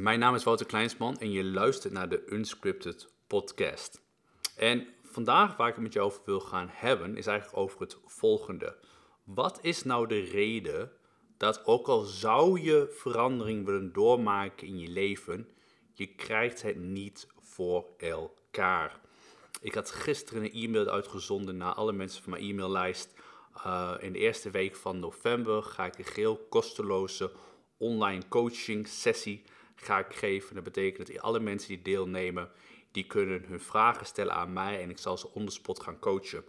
Mijn naam is Wouter Kleinsman en je luistert naar de Unscripted Podcast. En vandaag waar ik het met je over wil gaan hebben, is eigenlijk over het volgende. Wat is nou de reden dat ook al zou je verandering willen doormaken in je leven, je krijgt het niet voor elkaar? Ik had gisteren een e-mail uitgezonden naar alle mensen van mijn e-maillijst. Uh, in de eerste week van november ga ik een geheel kosteloze online coaching sessie ga ik geven. Dat betekent dat alle mensen die deelnemen, die kunnen hun vragen stellen aan mij en ik zal ze on the spot gaan coachen.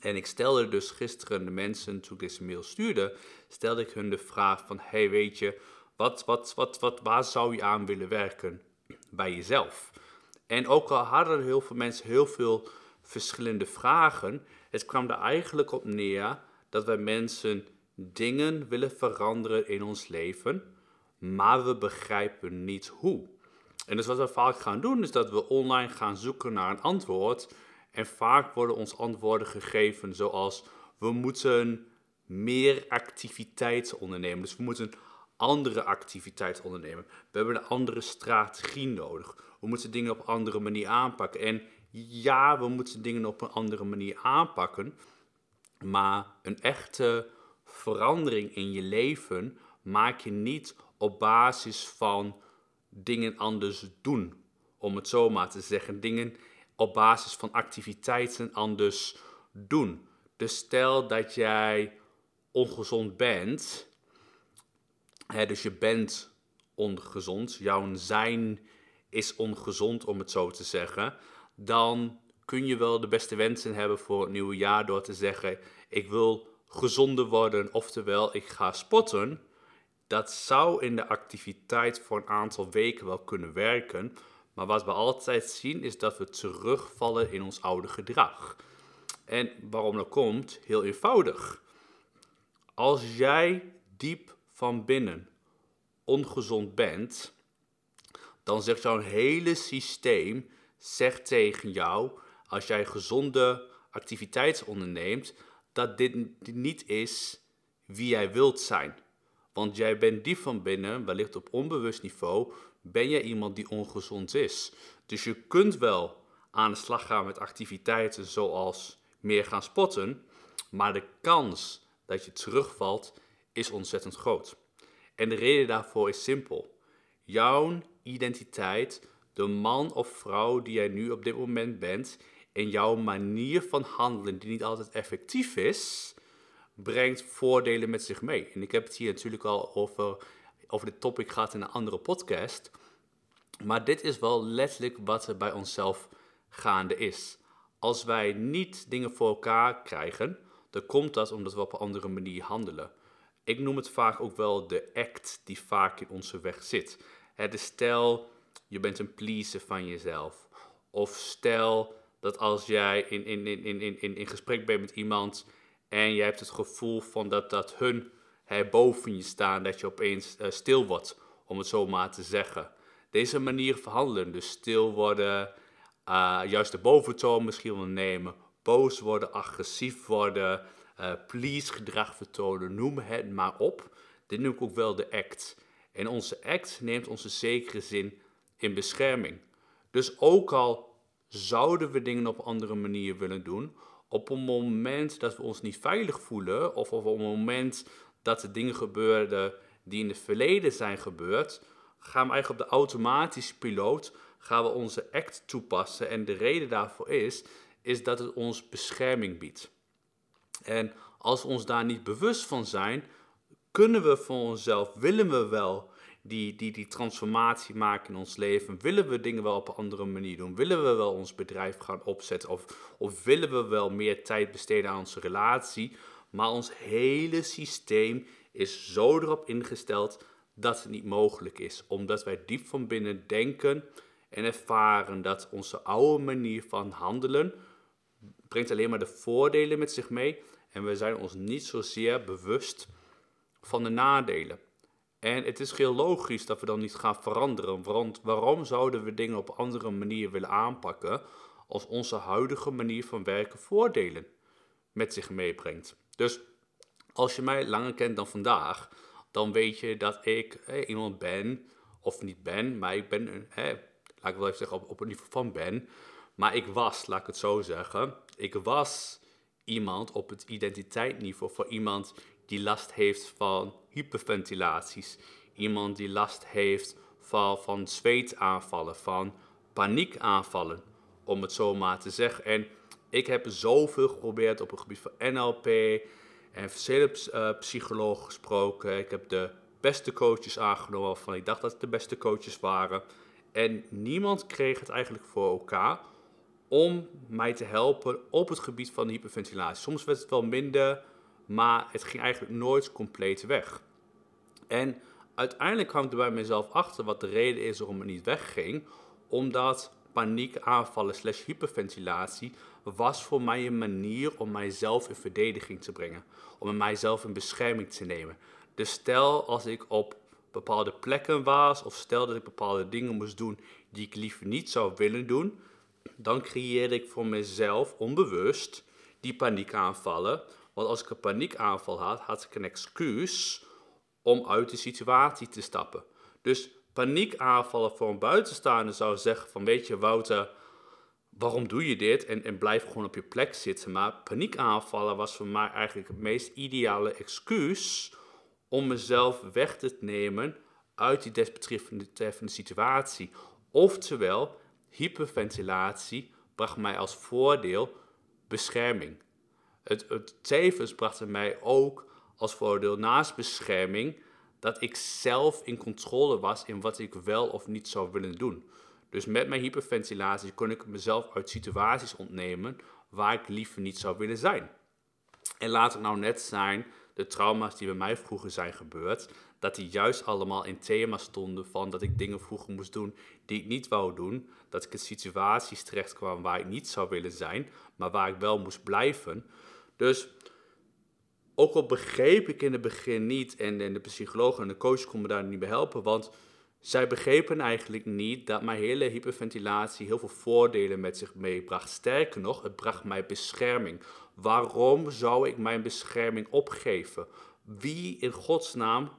En ik stelde dus gisteren de mensen, toen ik deze mail stuurde, stelde ik hun de vraag van, hey weet je, wat, wat, wat, wat, waar zou je aan willen werken bij jezelf? En ook al hadden heel veel mensen heel veel verschillende vragen, het kwam er eigenlijk op neer dat wij mensen dingen willen veranderen in ons leven, maar we begrijpen niet hoe. En dus wat we vaak gaan doen, is dat we online gaan zoeken naar een antwoord. En vaak worden ons antwoorden gegeven zoals we moeten meer activiteiten ondernemen. Dus we moeten andere activiteiten ondernemen. We hebben een andere strategie nodig. We moeten dingen op een andere manier aanpakken. En ja, we moeten dingen op een andere manier aanpakken. Maar een echte verandering in je leven maak je niet op basis van dingen anders doen. Om het zo maar te zeggen. Dingen op basis van activiteiten anders doen. Dus stel dat jij ongezond bent. Hè, dus je bent ongezond. Jouw zijn is ongezond, om het zo te zeggen. Dan kun je wel de beste wensen hebben voor het nieuwe jaar door te zeggen: Ik wil gezonder worden, oftewel ik ga sporten. Dat zou in de activiteit voor een aantal weken wel kunnen werken. Maar wat we altijd zien is dat we terugvallen in ons oude gedrag. En waarom dat komt? Heel eenvoudig. Als jij diep van binnen ongezond bent, dan zegt jouw hele systeem zegt tegen jou, als jij gezonde activiteiten onderneemt, dat dit niet is wie jij wilt zijn. Want jij bent diep van binnen, wellicht op onbewust niveau, ben jij iemand die ongezond is. Dus je kunt wel aan de slag gaan met activiteiten zoals meer gaan spotten, maar de kans dat je terugvalt is ontzettend groot. En de reden daarvoor is simpel. Jouw identiteit, de man of vrouw die jij nu op dit moment bent, en jouw manier van handelen, die niet altijd effectief is, brengt voordelen met zich mee. En ik heb het hier natuurlijk al over, over dit topic gehad in een andere podcast. Maar dit is wel letterlijk wat er bij onszelf gaande is. Als wij niet dingen voor elkaar krijgen, dan komt dat omdat we op een andere manier handelen. Ik noem het vaak ook wel de act die vaak in onze weg zit. Het is stel, je bent een pleaser van jezelf. Of stel dat als jij in, in, in, in, in, in gesprek bent met iemand en je hebt het gevoel van dat, dat hun hè, boven je staan, dat je opeens uh, stil wordt, om het zo maar te zeggen. Deze manier van handelen, dus stil worden, uh, juist de boventoon misschien wel nemen, boos worden, agressief worden, uh, please gedrag vertonen, noem het maar op. Dit noem ik ook wel de act. En onze act neemt onze zekere zin in bescherming. Dus ook al zouden we dingen op een andere manier willen doen, op een moment dat we ons niet veilig voelen, of op een moment dat er dingen gebeuren die in het verleden zijn gebeurd, gaan we eigenlijk op de automatische piloot gaan we onze act toepassen. En de reden daarvoor is, is dat het ons bescherming biedt. En als we ons daar niet bewust van zijn, kunnen we voor onszelf, willen we wel die, die, die transformatie maken in ons leven? Willen we dingen wel op een andere manier doen? Willen we wel ons bedrijf gaan opzetten? Of, of willen we wel meer tijd besteden aan onze relatie? Maar ons hele systeem is zo erop ingesteld dat het niet mogelijk is. Omdat wij diep van binnen denken en ervaren dat onze oude manier van handelen brengt alleen maar de voordelen met zich mee. En we zijn ons niet zozeer bewust van de nadelen. En het is heel logisch dat we dan niet gaan veranderen. Want waarom zouden we dingen op andere manier willen aanpakken als onze huidige manier van werken voordelen met zich meebrengt? Dus als je mij langer kent dan vandaag, dan weet je dat ik iemand ben of niet ben, maar ik ben, een, laat ik wel even zeggen, op, een niveau van ben. Maar ik was, laat ik het zo zeggen, ik was iemand op het identiteitsniveau voor iemand die last heeft van hyperventilaties. Iemand die last heeft van, van zweetaanvallen, van paniekaanvallen, om het zo maar te zeggen. En ik heb zoveel geprobeerd op het gebied van NLP en verschillende psychologen gesproken. Ik heb de beste coaches aangenomen waarvan ik dacht dat het de beste coaches waren. En niemand kreeg het eigenlijk voor elkaar om mij te helpen op het gebied van hyperventilatie. Soms werd het wel minder, maar het ging eigenlijk nooit compleet weg. En uiteindelijk kwam ik er bij mezelf achter wat de reden is waarom het niet wegging. Omdat paniekaanvallen slash hyperventilatie was voor mij een manier om mijzelf in verdediging te brengen. Om mijzelf in bescherming te nemen. Dus stel als ik op bepaalde plekken was of stel dat ik bepaalde dingen moest doen die ik liever niet zou willen doen, dan creëerde ik voor mezelf onbewust die paniekaanvallen. Want als ik een paniekaanval had, had ik een excuus om uit de situatie te stappen. Dus paniekaanvallen voor een buitenstaander zou zeggen van weet je Wouter, waarom doe je dit? En, en blijf gewoon op je plek zitten. Maar paniekaanvallen was voor mij eigenlijk het meest ideale excuus om mezelf weg te nemen uit die desbetreffende situatie. Oftewel, hyperventilatie bracht mij als voordeel bescherming. Het, het tevens bracht mij ook als voordeel naast bescherming dat ik zelf in controle was in wat ik wel of niet zou willen doen. Dus met mijn hyperventilatie kon ik mezelf uit situaties ontnemen waar ik liever niet zou willen zijn. En laat het nou net zijn de trauma's die bij mij vroeger zijn gebeurd, dat die juist allemaal in thema stonden van dat ik dingen vroeger moest doen die ik niet wou doen. Dat ik in situaties terecht kwam waar ik niet zou willen zijn, maar waar ik wel moest blijven. Dus ook al begreep ik in het begin niet, en, en de psycholoog en de coach konden me daar niet bij helpen, want zij begrepen eigenlijk niet dat mijn hele hyperventilatie heel veel voordelen met zich meebracht. Sterker nog, het bracht mij bescherming. Waarom zou ik mijn bescherming opgeven? Wie in godsnaam,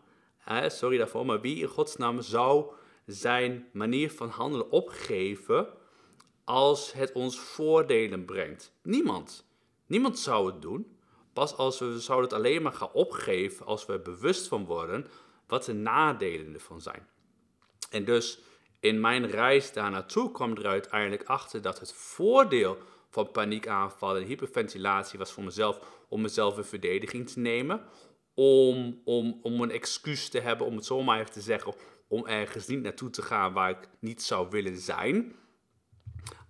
sorry daarvoor, maar wie in godsnaam zou zijn manier van handelen opgeven als het ons voordelen brengt? Niemand. Niemand zou het doen. Pas als we zouden het alleen maar gaan opgeven als we er bewust van worden wat de nadelen ervan zijn. En dus in mijn reis daar naartoe kwam er uiteindelijk achter dat het voordeel van paniekaanvallen en hyperventilatie was voor mezelf om mezelf in verdediging te nemen. Om, om, om een excuus te hebben, om het zomaar even te zeggen, om ergens niet naartoe te gaan waar ik niet zou willen zijn.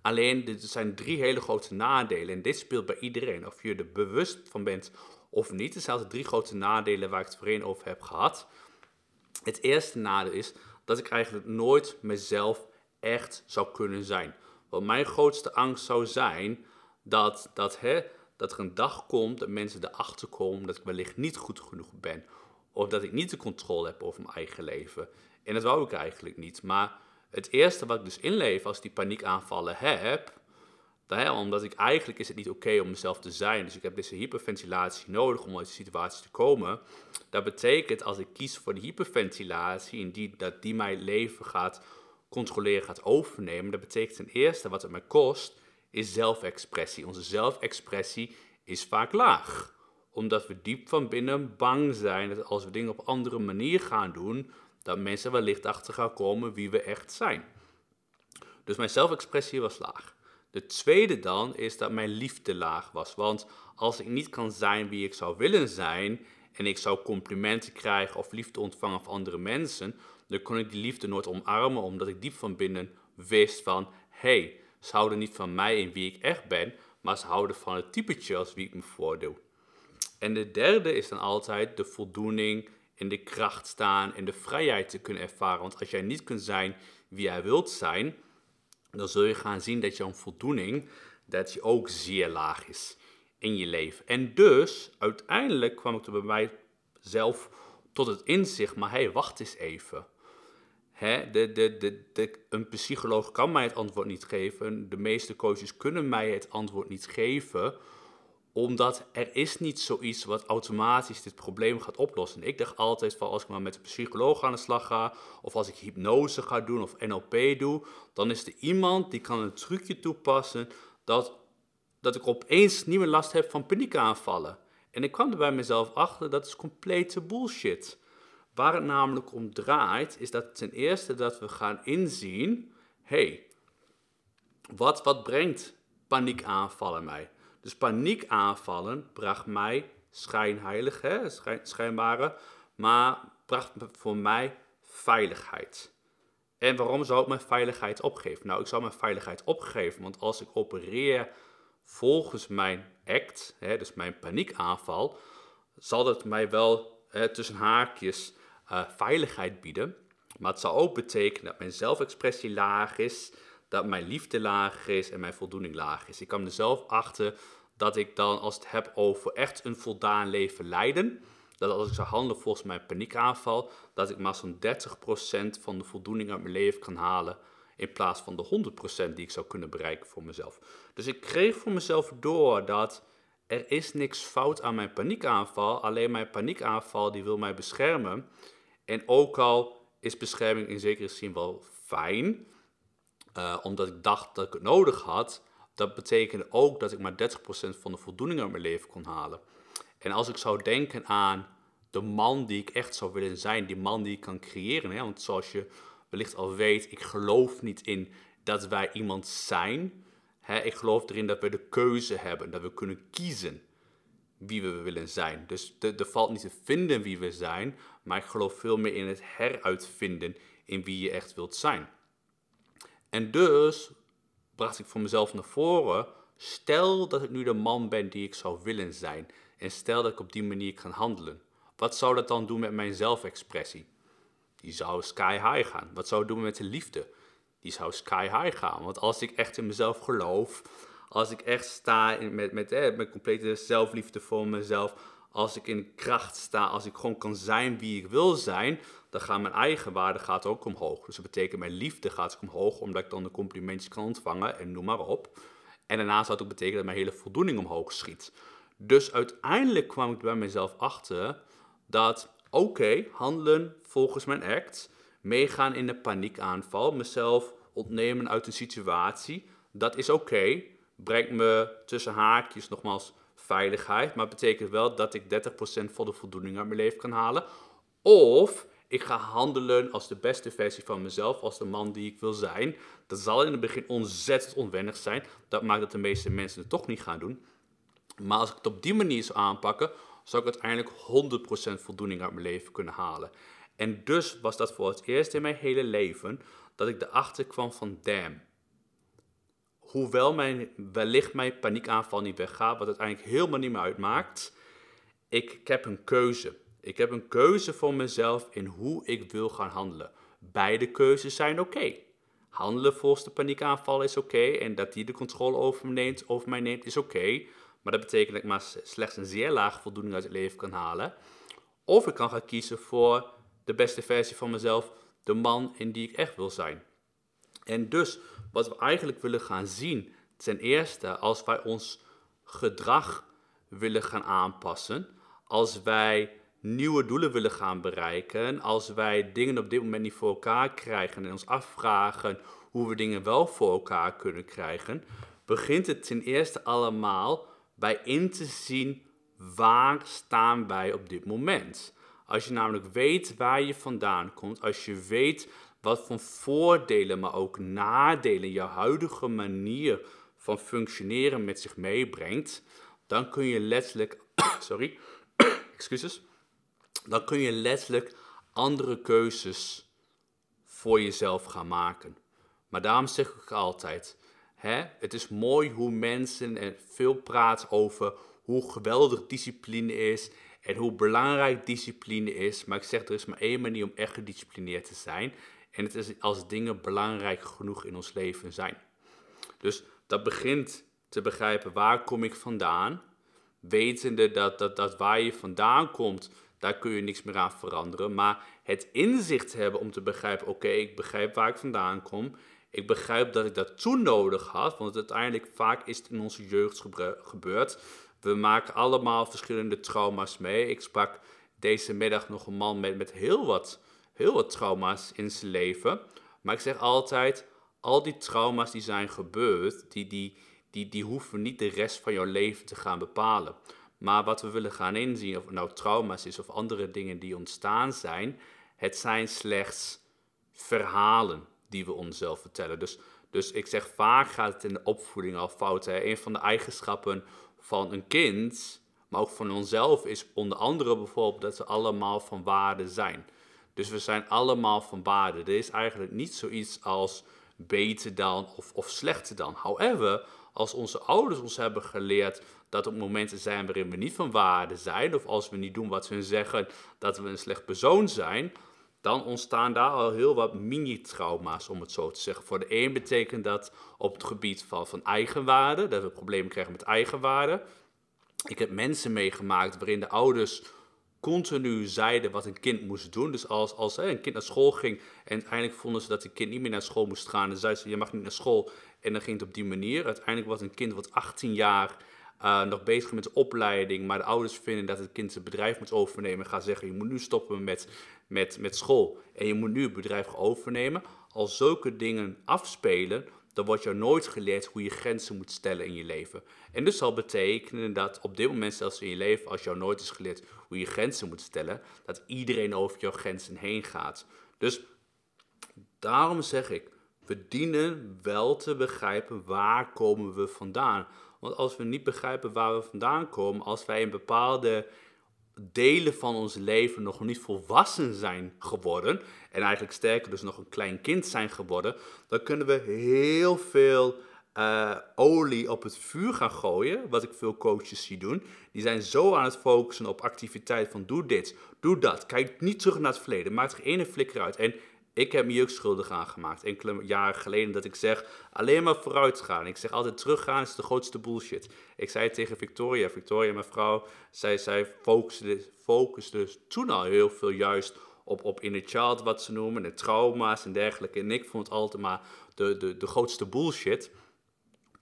Alleen, er zijn drie hele grote nadelen. En dit speelt bij iedereen, of je er bewust van bent of niet. Er zijn drie grote nadelen waar ik het voorheen over heb gehad. Het eerste nadeel is dat ik eigenlijk nooit mezelf echt zou kunnen zijn. Want mijn grootste angst zou zijn dat, dat, hè, dat er een dag komt dat mensen erachter komen dat ik wellicht niet goed genoeg ben. Of dat ik niet de controle heb over mijn eigen leven. En dat wou ik eigenlijk niet. Maar het eerste wat ik dus inleef als ik die paniekaanvallen heb, omdat ik eigenlijk is het niet oké om mezelf te zijn. Dus ik heb deze hyperventilatie nodig om uit de situatie te komen. Dat betekent als ik kies voor de hyperventilatie en die, dat die mijn leven gaat controleren, gaat overnemen. Dat betekent ten eerste wat het mij kost, is zelfexpressie. Onze zelfexpressie is vaak laag. Omdat we diep van binnen bang zijn dat als we dingen op andere manier gaan doen, dat mensen wellicht achter gaan komen wie we echt zijn. Dus mijn zelfexpressie was laag. De tweede dan is dat mijn liefde laag was. Want als ik niet kan zijn wie ik zou willen zijn en ik zou complimenten krijgen of liefde ontvangen van andere mensen, dan kon ik die liefde nooit omarmen omdat ik diep van binnen wist van hé, hey, ze houden niet van mij en wie ik echt ben, maar ze houden van het typetje als wie ik me voordoe. En de derde is dan altijd de voldoening in de kracht staan en de vrijheid te kunnen ervaren. Want als jij niet kunt zijn wie jij wilt zijn, dan zul je gaan zien dat jouw voldoening dat je ook zeer laag is in je leven. En dus, uiteindelijk kwam ik er bij mijzelf tot het inzicht, maar hé, hey, wacht eens even. De, de, de, de, een psycholoog kan mij het antwoord niet geven. De meeste coaches kunnen mij het antwoord niet geven. Omdat er is niet zoiets wat automatisch dit probleem gaat oplossen. Ik dacht altijd van als ik maar met een psycholoog aan de slag ga, of als ik hypnose ga doen of NLP doe, dan is er iemand die kan een trucje toepassen dat, dat ik opeens niet meer last heb van paniekaanvallen. En ik kwam er bij mezelf achter, dat is complete bullshit. Waar het namelijk om draait, is dat ten eerste dat we gaan inzien, hey, wat, wat brengt paniekaanvallen mij? Dus paniekaanvallen bracht mij schijnheilig, hè, schijnbare, maar bracht voor mij veiligheid. En waarom zou ik mijn veiligheid opgeven? Nou, ik zou mijn veiligheid opgeven, want als ik opereer volgens mijn act, hè, dus mijn paniekaanval, zal het mij wel tussen haakjes uh, veiligheid bieden. Maar het zal ook betekenen dat mijn zelfexpressie laag is, dat mijn liefde laag is en mijn voldoening laag is. Ik kan mezelf achter dat ik dan, als het heb over echt een voldaan leven leiden, dat als ik zou handelen volgens mijn paniekaanval, dat ik maar zo'n 30% van de voldoening uit mijn leven kan halen, in plaats van de 100% die ik zou kunnen bereiken voor mezelf. Dus ik kreeg voor mezelf door dat er is niks fout aan mijn paniekaanval, alleen mijn paniekaanval die wil mij beschermen. En ook al is bescherming in zekere zin wel fijn, uh, omdat ik dacht dat ik het nodig had, dat betekende ook dat ik maar 30% van de voldoening uit mijn leven kon halen. En als ik zou denken aan de man die ik echt zou willen zijn, die man die ik kan creëren, hè, want zoals je wellicht al weet, ik geloof niet in dat wij iemand zijn. Hè, ik geloof erin dat we de keuze hebben, dat we kunnen kiezen wie we willen zijn. Dus er valt niet te vinden wie we zijn, maar ik geloof veel meer in het heruitvinden in wie je echt wilt zijn. En dus bracht ik voor mezelf naar voren, stel dat ik nu de man ben die ik zou willen zijn en stel dat ik op die manier kan handelen. Wat zou dat dan doen met mijn zelfexpressie? Die zou sky high gaan. Wat zou het doen met de liefde? Die zou sky high gaan. Want als ik echt in mezelf geloof, als ik echt sta met, met, met complete zelfliefde voor mezelf, als ik in kracht sta, als ik gewoon kan zijn wie ik wil zijn, dan gaat mijn eigen waarde gaat ook omhoog. Dus dat betekent mijn liefde gaat omhoog, omdat ik dan de complimentjes kan ontvangen en noem maar op. En daarna zou het ook betekenen dat mijn hele voldoening omhoog schiet. Dus uiteindelijk kwam ik bij mezelf achter dat, oké, handelen volgens mijn act, meegaan in de paniekaanval, mezelf ontnemen uit een situatie, dat is oké. Brengt me tussen haakjes nogmaals veiligheid, maar betekent wel dat ik 30% volle voldoening uit mijn leven kan halen. Of ik ga handelen als de beste versie van mezelf, als de man die ik wil zijn. Dat zal in het begin ontzettend onwennig zijn. Dat maakt dat de meeste mensen het toch niet gaan doen. Maar als ik het op die manier zou aanpakken, zou ik uiteindelijk 100% voldoening uit mijn leven kunnen halen. En dus was dat voor het eerst in mijn hele leven dat ik erachter kwam van damn. Hoewel mijn, wellicht mijn paniekaanval niet weggaat, wat uiteindelijk helemaal niet meer uitmaakt. Ik, heb een keuze. Ik heb een keuze voor mezelf in hoe ik wil gaan handelen. Beide keuzes zijn oké. Handelen volgens de paniekaanval is oké en dat die de controle over, me neemt, mij neemt is oké. Maar dat betekent dat ik maar slechts een zeer lage voldoening uit het leven kan halen. Of ik kan gaan kiezen voor de beste versie van mezelf, de man in die ik echt wil zijn. En dus, wat we eigenlijk willen gaan zien, ten eerste, als wij ons gedrag willen gaan aanpassen, als wij nieuwe doelen willen gaan bereiken, als wij dingen op dit moment niet voor elkaar krijgen en ons afvragen hoe we dingen wel voor elkaar kunnen krijgen, begint het ten eerste allemaal bij in te zien waar staan wij op dit moment. Als je namelijk weet waar je vandaan komt, als je weet wat voor voordelen, maar ook nadelen je huidige manier van functioneren met zich meebrengt, dan kun je letterlijk, sorry, excuses, dan kun je letterlijk andere keuzes voor jezelf gaan maken. Maar daarom zeg ik altijd, hè, het is mooi hoe mensen en veel praten over hoe geweldig discipline is en hoe belangrijk discipline is. Maar ik zeg, er is maar één manier om echt gedisciplineerd te zijn. En het is als dingen belangrijk genoeg in ons leven zijn. Dus dat begint te begrijpen, waar kom ik vandaan? Wetende dat, dat, dat waar je vandaan komt, daar kun je niks meer aan veranderen. Maar het inzicht hebben om te begrijpen, oké, ik begrijp waar ik vandaan kom. Ik begrijp dat ik dat toen nodig had, want uiteindelijk vaak is het in onze jeugd gebeurd We maken allemaal verschillende trauma's mee. Ik sprak deze middag nog een man met, met heel, wat, heel wat trauma's in zijn leven. Maar ik zeg altijd, al die trauma's die zijn gebeurd, die, die, die, die hoeven niet de rest van jouw leven te gaan bepalen. Maar wat we willen gaan inzien, of het nou trauma's is of andere dingen die ontstaan zijn, het zijn slechts verhalen die we onszelf vertellen. Dus, dus ik zeg vaak gaat het in de opvoeding al fout. Hè? Een van de eigenschappen van een kind, maar ook van onszelf, is onder andere bijvoorbeeld dat we allemaal van waarde zijn. Dus we zijn allemaal van waarde. Er is eigenlijk niet zoiets als beter dan of, of slechter dan. However, als onze ouders ons hebben geleerd dat er momenten zijn waarin we niet van waarde zijn, of als we niet doen wat ze zeggen, dat we een slecht persoon zijn, dan ontstaan daar al heel wat mini-trauma's, om het zo te zeggen. Voor de een betekent dat op het gebied van, van eigenwaarde, dat we problemen krijgen met eigenwaarde. Ik heb mensen meegemaakt waarin de ouders continu zeiden wat een kind moest doen. Dus als, als een kind naar school ging en uiteindelijk vonden ze dat een kind niet meer naar school moest gaan, dan zeiden ze, je mag niet naar school. En dan ging het op die manier. Uiteindelijk was een kind wat 18 jaar uh, nog bezig met de opleiding, maar de ouders vinden dat het kind zijn bedrijf moet overnemen. Gaan zeggen, je moet nu stoppen met, met, met school en je moet nu het bedrijf gaan overnemen. Als zulke dingen afspelen, dan wordt jou nooit geleerd hoe je grenzen moet stellen in je leven. En dus zal betekenen dat op dit moment zelfs in je leven, als jou nooit is geleerd hoe je grenzen moet stellen, dat iedereen over jouw grenzen heen gaat. Dus daarom zeg ik, we dienen wel te begrijpen waar komen we vandaan. Want als we niet begrijpen waar we vandaan komen, als wij in bepaalde delen van ons leven nog niet volwassen zijn geworden, en eigenlijk sterker dus nog een klein kind zijn geworden, dan kunnen we heel veel uh, olie op het vuur gaan gooien, wat ik veel coaches zie doen. Die zijn zo aan het focussen op activiteit van doe dit, doe dat, kijk niet terug naar het verleden, maak er ene flikker uit. En ik heb me hier ook schuldig aan gemaakt, enkele jaren geleden, dat ik zeg, alleen maar vooruit gaan. Ik zeg altijd, teruggaan is de grootste bullshit. Ik zei tegen Victoria, Victoria, mijn vrouw, zij, zij focuste, focuste toen al heel veel juist op, op inner child, wat ze noemen, en trauma's en dergelijke. En ik vond altijd maar de, de, de grootste bullshit.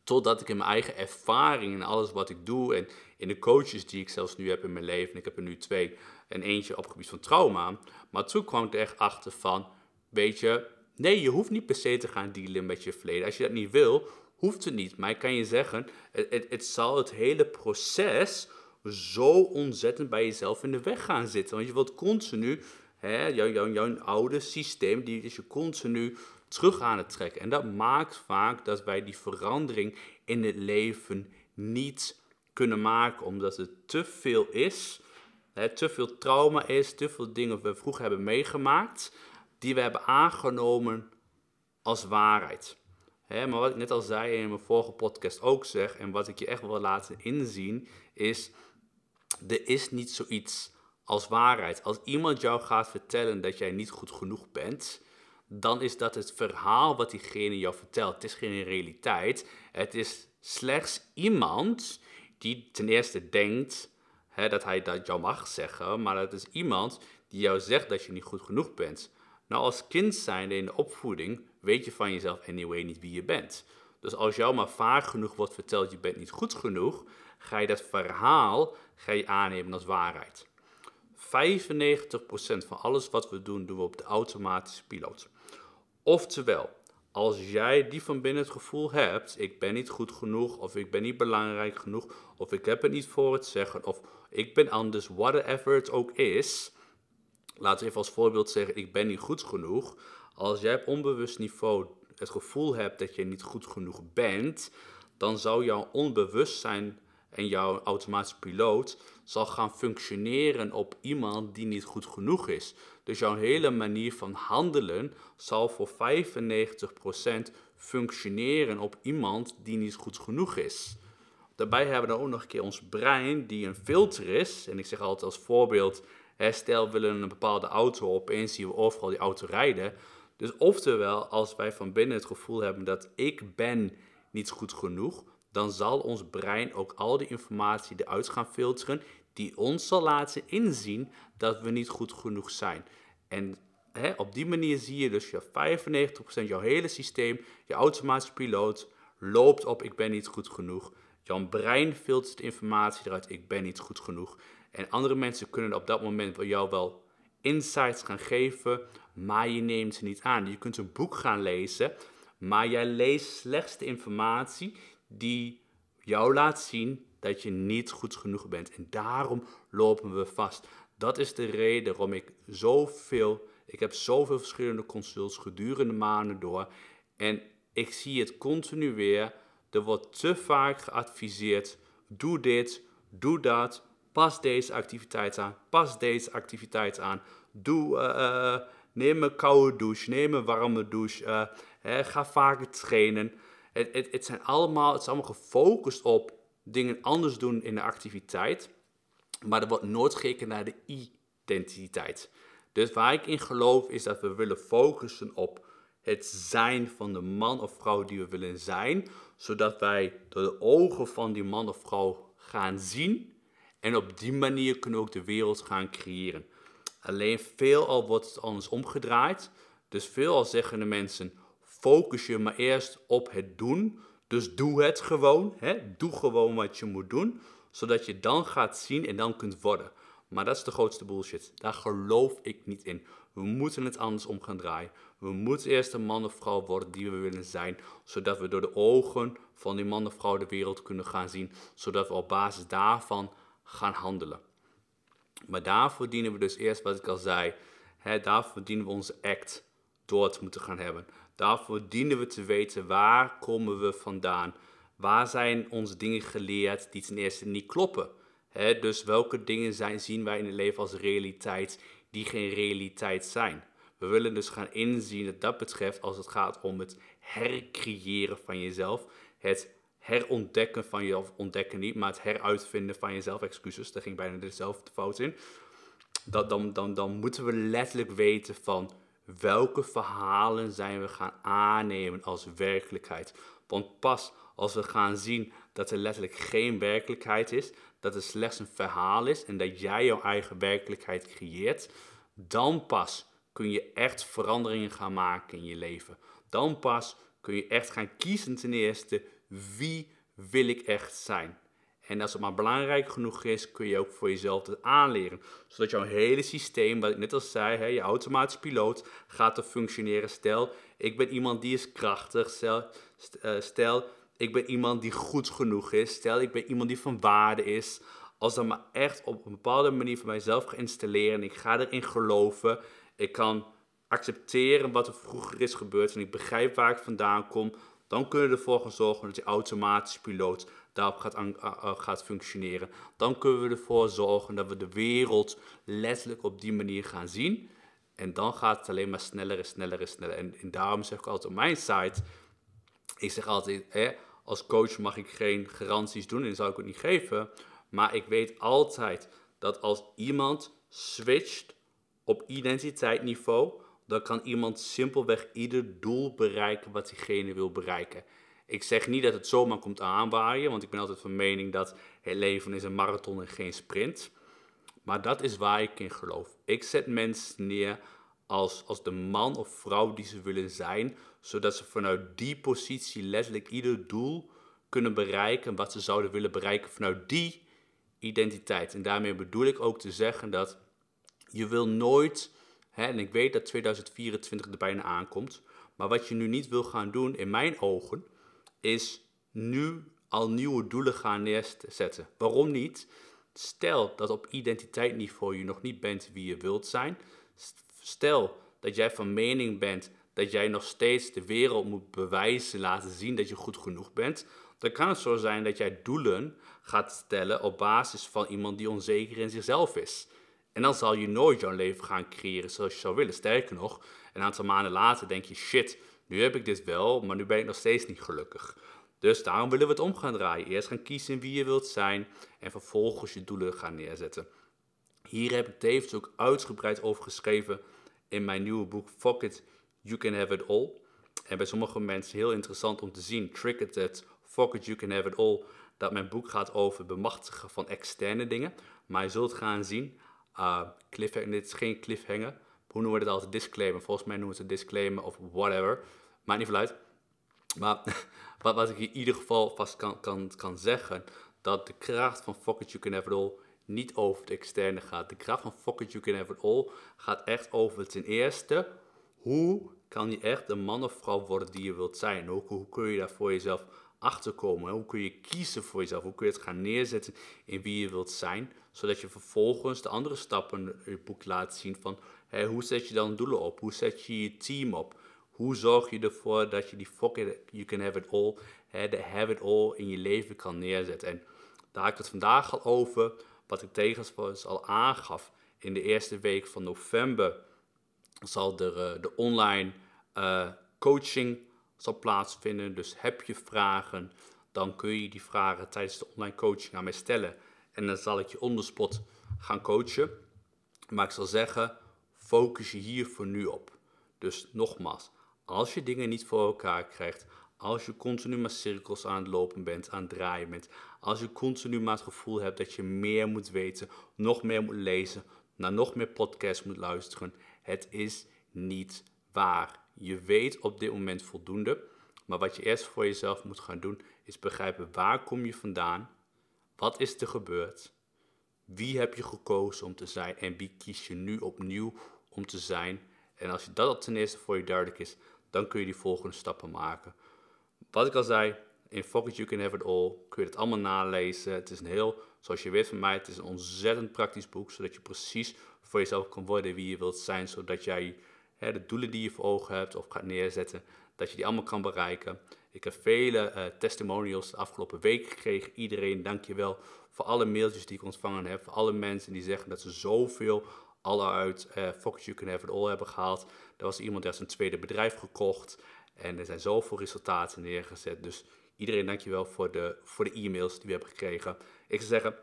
Totdat ik in mijn eigen ervaring en alles wat ik doe en in de coaches die ik zelfs nu heb in mijn leven, ik heb er nu twee en eentje op het gebied van trauma. Maar toen kwam ik er echt achter van, weet je, nee, je hoeft niet per se te gaan dealen met je verleden. Als je dat niet wil, hoeft het niet. Maar ik kan je zeggen, het, het, zal het hele proces zo ontzettend bij jezelf in de weg gaan zitten. Want je wilt continu, hè, jouw, oude systeem, die is je continu terug aan het trekken. En dat maakt vaak dat wij die verandering in het leven niet kunnen maken, omdat het te veel is, te veel trauma is, te veel dingen we vroeger hebben meegemaakt die we hebben aangenomen als waarheid. maar wat ik net al zei in mijn vorige podcast ook zeg, en wat ik je echt wil laten inzien, is: er is niet zoiets als waarheid. Als iemand jou gaat vertellen dat jij niet goed genoeg bent, dan is dat het verhaal wat diegene jou vertelt. Het is geen realiteit. Het is slechts iemand die ten eerste denkt dat hij dat jou mag zeggen, maar het is iemand die jou zegt dat je niet goed genoeg bent. Nou, als kind zijnde in de opvoeding weet je van jezelf anyway niet wie je bent. Dus als jou maar vaak genoeg wordt verteld, je bent niet goed genoeg, ga je dat verhaal ga je aannemen als waarheid. 95% van alles wat we doen, doen we op de automatische piloot. Oftewel, als jij die van binnen het gevoel hebt, ik ben niet goed genoeg, of ik ben niet belangrijk genoeg, of ik heb het niet voor het zeggen, of ik ben anders, whatever het ook is, laten we even als voorbeeld zeggen, ik ben niet goed genoeg. Als jij op onbewust niveau het gevoel hebt dat je niet goed genoeg bent, dan zou jouw onbewustzijn en jouw automatische piloot zal gaan functioneren op iemand die niet goed genoeg is. Dus jouw hele manier van handelen zal voor 95% functioneren op iemand die niet goed genoeg is. Daarbij hebben we dan ook nog een keer ons brein, die een filter is. En ik zeg altijd als voorbeeld, stel, we willen een bepaalde auto, opeens zien we overal die auto rijden. Dus oftewel, als wij van binnen het gevoel hebben dat ik ben niet goed genoeg, dan zal ons brein ook al die informatie eruit gaan filteren die ons zal laten inzien dat we niet goed genoeg zijn. En hè, op die manier zie je dus je 95% jouw hele systeem, je automatische piloot, loopt op ik ben niet goed genoeg. Jouw brein filtert informatie eruit, ik ben niet goed genoeg. En andere mensen kunnen op dat moment voor jou wel insights gaan geven, maar je neemt ze niet aan. Je kunt een boek gaan lezen, maar jij leest slechts de informatie die jou laat zien dat je niet goed genoeg bent. En daarom lopen we vast. Dat is de reden waarom ik zoveel, ik heb zoveel verschillende consults gedurende maanden door. En ik zie het continu weer. Er wordt te vaak geadviseerd, doe dit, doe dat, pas deze activiteit aan, pas deze activiteit aan. Doe, uh, neem een koude douche, neem een warme douche, uh, ga vaker trainen. Het, het, het, zijn allemaal, het is allemaal gefocust op dingen anders doen in de activiteit. Maar er wordt nooit gekeken naar de identiteit. Dus waar ik in geloof is dat we willen focussen op het zijn van de man of vrouw die we willen zijn. Zodat wij door de ogen van die man of vrouw gaan zien. En op die manier kunnen we ook de wereld gaan creëren. Alleen veelal wordt het anders omgedraaid. Dus veelal zeggen de mensen, focus je maar eerst op het doen. Dus doe het gewoon. Hè? Doe gewoon wat je moet doen. Zodat je dan gaat zien en dan kunt worden. Maar dat is de grootste bullshit. Daar geloof ik niet in. We moeten het anders om gaan draaien. We moeten eerst een man of vrouw worden die we willen zijn. Zodat we door de ogen van die man of vrouw de wereld kunnen gaan zien. Zodat we op basis daarvan gaan handelen. Maar daarvoor dienen we dus eerst, wat ik al zei, hè, daarvoor dienen we onze act door te moeten gaan hebben. Daarvoor dienen we te weten waar komen we vandaan. Waar zijn onze dingen geleerd die ten eerste niet kloppen. Dus welke dingen zijn, zien wij in het leven als realiteit die geen realiteit zijn. We willen dus gaan inzien dat dat betreft als het gaat om het hercreëren van jezelf. Het herontdekken van je, of ontdekken niet, maar het heruitvinden van jezelf. Excuses, daar ging bijna dezelfde fout in. Dat, dan, dan, dan moeten we letterlijk weten van welke verhalen zijn we gaan aannemen als werkelijkheid. Want pas als we gaan zien dat er letterlijk geen werkelijkheid is, dat het slechts een verhaal is en dat jij jouw eigen werkelijkheid creëert, dan pas kun je echt veranderingen gaan maken in je leven. Dan pas kun je echt gaan kiezen ten eerste wie wil ik echt zijn. En als het maar belangrijk genoeg is, kun je ook voor jezelf het aanleren. Zodat jouw hele systeem, wat ik net al zei, hè, je automatische piloot, gaat te functioneren. Stel, ik ben iemand die is krachtig. Stel, eh, stel, ik ben iemand die goed genoeg is. Stel, ik ben iemand die van waarde is. Als dat maar echt op een bepaalde manier voor mijzelf ga installeren. Ik ga erin geloven. Ik kan accepteren wat er vroeger is gebeurd. En ik begrijp waar ik vandaan kom dan kunnen we ervoor zorgen dat die automatische piloot daarop gaat, gaat functioneren. Dan kunnen we ervoor zorgen dat we de wereld letterlijk op die manier gaan zien. En dan gaat het alleen maar sneller en sneller en sneller. En, daarom zeg ik altijd op mijn site, ik zeg altijd, hè, als coach mag ik geen garanties doen en zou ik ook niet geven. Maar ik weet altijd dat als iemand switcht op identiteitsniveau, dan kan iemand simpelweg ieder doel bereiken wat diegene wil bereiken. Ik zeg niet dat het zomaar komt aanwaaien, want ik ben altijd van mening dat het leven is een marathon en geen sprint. Maar dat is waar ik in geloof. Ik zet mensen neer als, als de man of vrouw die ze willen zijn, zodat ze vanuit die positie letterlijk ieder doel kunnen bereiken wat ze zouden willen bereiken vanuit die identiteit. En daarmee bedoel ik ook te zeggen dat je wil nooit en ik weet dat 2024 er bijna aankomt. Maar wat je nu niet wil gaan doen, in mijn ogen, is nu al nieuwe doelen gaan neerzetten. Waarom niet? Stel dat op identiteitsniveau je nog niet bent wie je wilt zijn. Stel dat jij van mening bent dat jij nog steeds de wereld moet bewijzen, laten zien dat je goed genoeg bent. Dan kan het zo zijn dat jij doelen gaat stellen op basis van iemand die onzeker in zichzelf is. En dan zal je nooit jouw leven gaan creëren zoals je zou willen. Sterker nog, een aantal maanden later denk je, shit, nu heb ik dit wel, maar nu ben ik nog steeds niet gelukkig. Dus daarom willen we het om gaan draaien. Eerst gaan kiezen wie je wilt zijn en vervolgens je doelen gaan neerzetten. Hier heb ik tevens ook uitgebreid over geschreven in mijn nieuwe boek Fuck It, You Can Have It All. En bij sommige mensen heel interessant om te zien, Trick It, Fuck It, You Can Have It All, dat mijn boek gaat over bemachtigen van externe dingen. Maar je zult gaan zien, uh, cliffhanger, dit is geen cliffhanger. Hoe noemen we het altijd? Disclaimer. Volgens mij noemen ze disclaimer of whatever. Maakt niet veel uit. Maar wat, ik in ieder geval vast kan, kan, kan zeggen, dat de kracht van Fuck It You Can Have It All niet over het externe gaat. De kracht van Fuck It You Can Have It All gaat echt over ten eerste, hoe kan je echt de man of vrouw worden die je wilt zijn? Hoe, hoe kun je daar voor jezelf achterkomen? Hoe kun je kiezen voor jezelf? Hoe kun je het gaan neerzetten in wie je wilt zijn? Zodat je vervolgens de andere stappen in je boek laat zien van hè, hoe zet je dan doelen op? Hoe zet je je team op? Hoe zorg je ervoor dat je die fuck you can have it all, de have it all in je leven kan neerzetten? En daar heb ik het vandaag al over, wat ik tegens al aangaf. In de eerste week van november zal er uh, de online uh, coaching zal plaatsvinden. Dus heb je vragen, dan kun je die vragen tijdens de online coaching aan mij stellen. En dan zal ik je on spot gaan coachen. Maar ik zal zeggen, focus je hier voor nu op. Dus nogmaals, als je dingen niet voor elkaar krijgt, als je continu maar cirkels aan het lopen bent, aan het draaien bent, als je continu maar het gevoel hebt dat je meer moet weten, nog meer moet lezen, naar nog meer podcasts moet luisteren, het is niet waar. Je weet op dit moment voldoende, maar wat je eerst voor jezelf moet gaan doen, is begrijpen waar kom je vandaan, wat is er gebeurd, wie heb je gekozen om te zijn en wie kies je nu opnieuw om te zijn. En als je dat al ten eerste voor je duidelijk is, dan kun je die volgende stappen maken. Wat ik al zei, in Focus You Can Have It All kun je het allemaal nalezen. Het is een heel, zoals je weet van mij, het is een ontzettend praktisch boek, zodat je precies voor jezelf kan worden wie je wilt zijn, zodat jij de doelen die je voor ogen hebt of gaat neerzetten, dat je die allemaal kan bereiken. Ik heb vele uh, testimonials de afgelopen week gekregen. Iedereen, dankjewel voor alle mailtjes die ik ontvangen heb. Voor alle mensen die zeggen dat ze zoveel al uit uh, Focus You Can Have It All hebben gehaald. Er was iemand die had zijn tweede bedrijf gekocht. En er zijn zoveel resultaten neergezet. Dus iedereen dankjewel voor de, voor de e-mails die we hebben gekregen. Ik zou zeggen,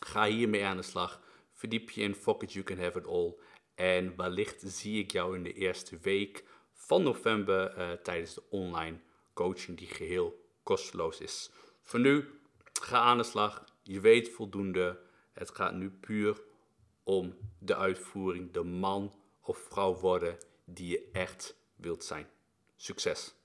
ga hiermee aan de slag. Verdiep je in Focus You Can Have It All. En wellicht zie ik jou in de eerste week van november uh, tijdens de online coaching die geheel kosteloos is. Voor nu, ga aan de slag. Je weet voldoende. Het gaat nu puur om de uitvoering, de man of vrouw worden die je echt wilt zijn. Succes!